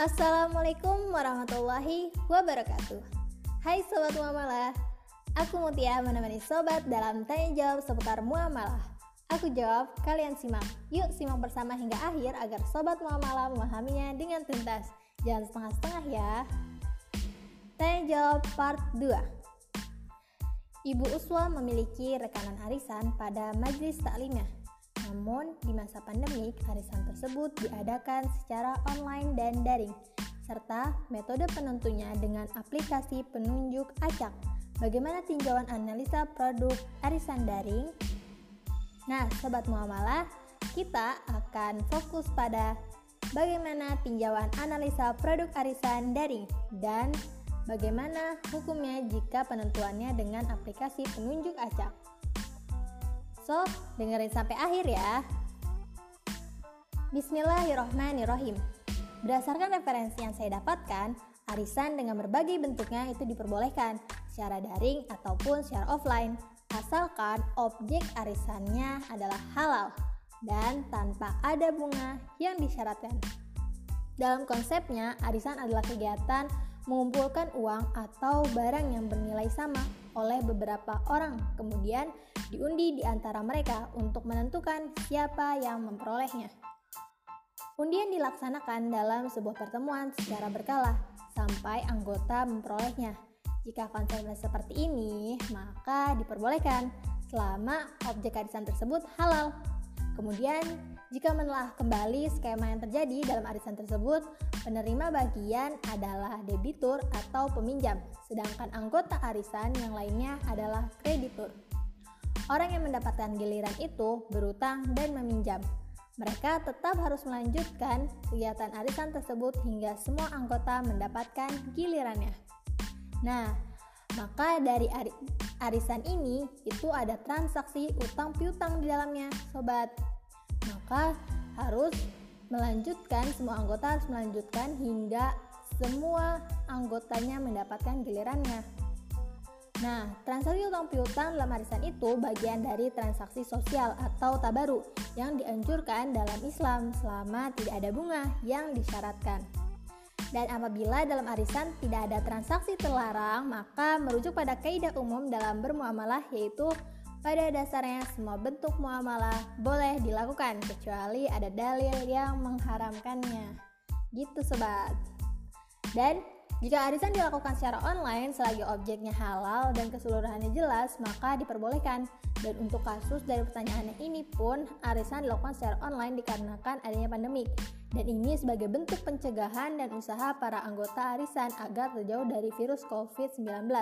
Assalamualaikum warahmatullahi wabarakatuh. Hai Sobat Muamalah Aku Mutia menemani Sobat dalam tanya jawab seputar muamalah. Aku jawab, kalian simak. Yuk simak bersama hingga akhir agar Sobat Muamalah memahaminya dengan tuntas. Jangan setengah-setengah ya. Tanya jawab part 2 Ibu Uswa memiliki rekanan arisan pada majlis taklimnya namun, di masa pandemik, arisan tersebut diadakan secara online dan daring, serta metode penentunya dengan aplikasi penunjuk acak. Bagaimana tinjauan analisa produk arisan daring? Nah, sobat muamalah, kita akan fokus pada bagaimana tinjauan analisa produk arisan daring dan bagaimana hukumnya jika penentuannya dengan aplikasi penunjuk acak. So, dengerin sampai akhir ya. Bismillahirrohmanirrohim. Berdasarkan referensi yang saya dapatkan, arisan dengan berbagai bentuknya itu diperbolehkan secara daring ataupun secara offline, asalkan objek arisannya adalah halal dan tanpa ada bunga yang disyaratkan. Dalam konsepnya, arisan adalah kegiatan mengumpulkan uang atau barang yang bernilai sama oleh beberapa orang, kemudian diundi di antara mereka untuk menentukan siapa yang memperolehnya. Undian dilaksanakan dalam sebuah pertemuan secara berkala sampai anggota memperolehnya. Jika konsepnya seperti ini, maka diperbolehkan selama objek arisan tersebut halal. Kemudian, jika menelaah kembali skema yang terjadi dalam arisan tersebut, penerima bagian adalah debitur atau peminjam, sedangkan anggota arisan yang lainnya adalah kreditur. Orang yang mendapatkan giliran itu berutang dan meminjam. Mereka tetap harus melanjutkan kegiatan arisan tersebut hingga semua anggota mendapatkan gilirannya. Nah, maka dari ari arisan ini itu ada transaksi utang piutang di dalamnya, sobat. Maka harus melanjutkan semua anggota harus melanjutkan hingga semua anggotanya mendapatkan gilirannya. Nah, transaksi utang piutang dalam arisan itu bagian dari transaksi sosial atau tabaru yang dianjurkan dalam Islam selama tidak ada bunga yang disyaratkan. Dan apabila dalam arisan tidak ada transaksi terlarang, maka merujuk pada kaidah umum dalam bermuamalah yaitu pada dasarnya semua bentuk muamalah boleh dilakukan kecuali ada dalil yang mengharamkannya. Gitu sobat. Dan jika arisan dilakukan secara online selagi objeknya halal dan keseluruhannya jelas, maka diperbolehkan. Dan untuk kasus dari pertanyaannya ini pun, arisan dilakukan secara online dikarenakan adanya pandemik. Dan ini sebagai bentuk pencegahan dan usaha para anggota arisan agar terjauh dari virus COVID-19.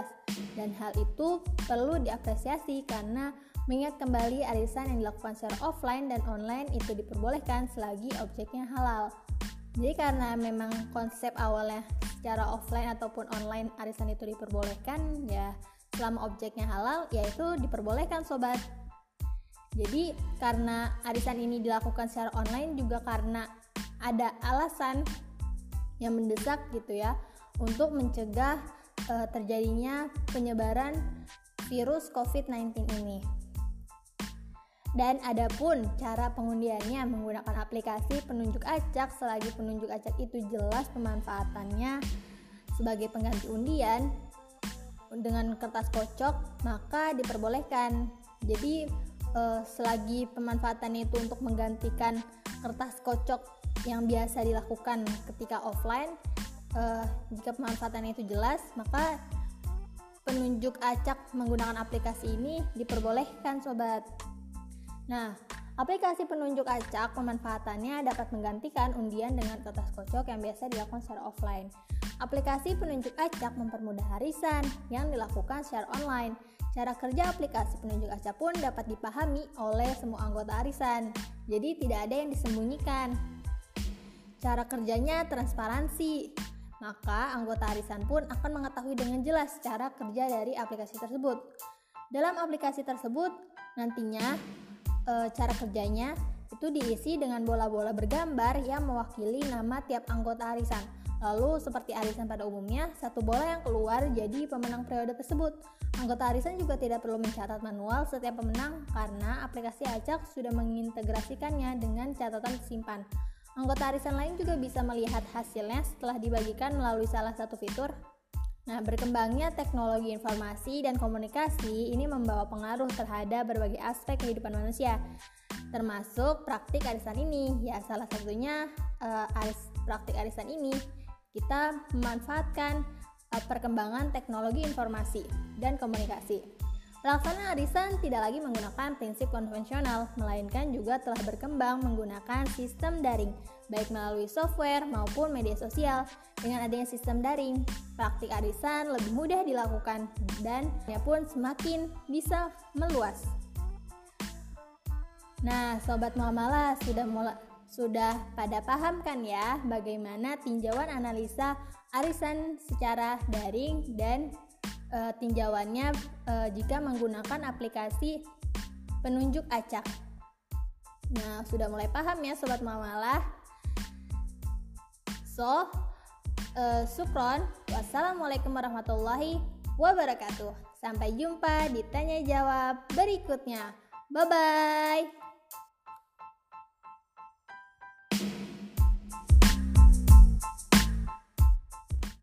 Dan hal itu perlu diapresiasi karena mengingat kembali arisan yang dilakukan secara offline dan online itu diperbolehkan selagi objeknya halal. Jadi karena memang konsep awalnya secara offline ataupun online arisan itu diperbolehkan ya selama objeknya halal yaitu diperbolehkan sobat. Jadi karena arisan ini dilakukan secara online juga karena ada alasan yang mendesak gitu ya untuk mencegah e, terjadinya penyebaran virus COVID-19 ini. Dan adapun cara pengundiannya menggunakan aplikasi penunjuk acak selagi penunjuk acak itu jelas pemanfaatannya sebagai pengganti undian dengan kertas kocok maka diperbolehkan. Jadi eh, selagi pemanfaatannya itu untuk menggantikan kertas kocok yang biasa dilakukan ketika offline eh, jika pemanfaatannya itu jelas maka penunjuk acak menggunakan aplikasi ini diperbolehkan sobat. Nah, aplikasi penunjuk acak pemanfaatannya dapat menggantikan undian dengan kertas kocok yang biasa dilakukan secara offline. Aplikasi penunjuk acak mempermudah arisan yang dilakukan secara online. Cara kerja aplikasi penunjuk acak pun dapat dipahami oleh semua anggota arisan, jadi tidak ada yang disembunyikan. Cara kerjanya transparansi, maka anggota arisan pun akan mengetahui dengan jelas cara kerja dari aplikasi tersebut. Dalam aplikasi tersebut, nantinya e, cara kerjanya itu diisi dengan bola-bola bergambar yang mewakili nama tiap anggota arisan. Lalu seperti arisan pada umumnya, satu bola yang keluar jadi pemenang periode tersebut. Anggota arisan juga tidak perlu mencatat manual setiap pemenang karena aplikasi acak sudah mengintegrasikannya dengan catatan simpan. Anggota arisan lain juga bisa melihat hasilnya setelah dibagikan melalui salah satu fitur. Nah, berkembangnya teknologi informasi dan komunikasi ini membawa pengaruh terhadap berbagai aspek kehidupan manusia, termasuk praktik arisan ini. Ya, salah satunya uh, aris, praktik arisan ini kita memanfaatkan uh, perkembangan teknologi informasi dan komunikasi. Pelaksanaan arisan tidak lagi menggunakan prinsip konvensional, melainkan juga telah berkembang menggunakan sistem daring, baik melalui software maupun media sosial. Dengan adanya sistem daring, praktik arisan lebih mudah dilakukan dan pun semakin bisa meluas. Nah, sobat muamalah sudah mulai sudah pada paham kan ya bagaimana tinjauan analisa arisan secara daring dan uh, tinjauannya uh, jika menggunakan aplikasi penunjuk acak. Nah, sudah mulai paham ya sobat mamalah. So, uh, sukron. Wassalamualaikum warahmatullahi wabarakatuh. Sampai jumpa di tanya jawab berikutnya. Bye bye.